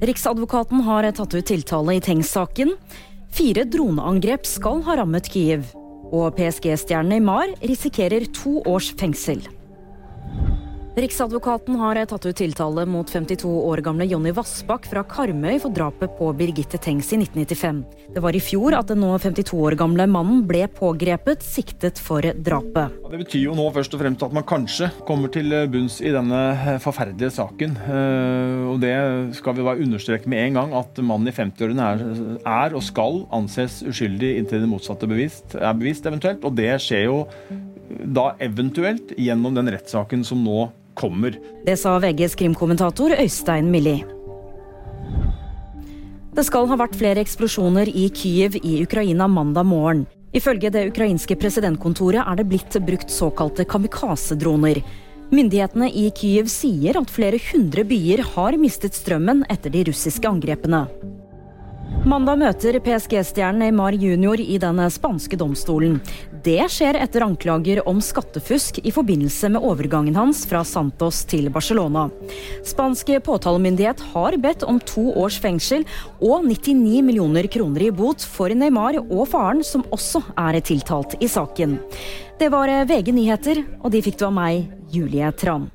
Riksadvokaten har tatt ut tiltale i Tengs-saken. Fire droneangrep skal ha rammet Kyiv. Og PSG-stjernen Neymar risikerer to års fengsel. Riksadvokaten har tatt ut tiltale mot 52 år gamle Jonny Vassbakk fra Karmøy for drapet på Birgitte Tengs i 1995. Det var i fjor at den nå 52 år gamle mannen ble pågrepet, siktet for drapet. Det betyr jo nå først og fremst at man kanskje kommer til bunns i denne forferdelige saken. Eh, og det skal vi bare understreke med en gang, at mannen i 50-årene er, er, og skal anses uskyldig inntil det motsatte bevist, er bevist, eventuelt. Og det skjer jo da eventuelt gjennom den rettssaken som nå kommer. Det sa VGs krimkommentator Øystein Milli. Det skal ha vært flere eksplosjoner i Kyiv i Ukraina mandag morgen. Ifølge det ukrainske presidentkontoret er det blitt brukt såkalte kamikaze-droner. Myndighetene i Kyiv sier at flere hundre byer har mistet strømmen etter de russiske angrepene. Mandag møter PSG-stjernen Neymar jr. i den spanske domstolen. Det skjer etter anklager om skattefusk i forbindelse med overgangen hans fra Santos til Barcelona. Spanske påtalemyndighet har bedt om to års fengsel og 99 millioner kroner i bot for Neymar og faren, som også er tiltalt i saken. Det var VG nyheter, og de fikk du av meg, Julie Tran.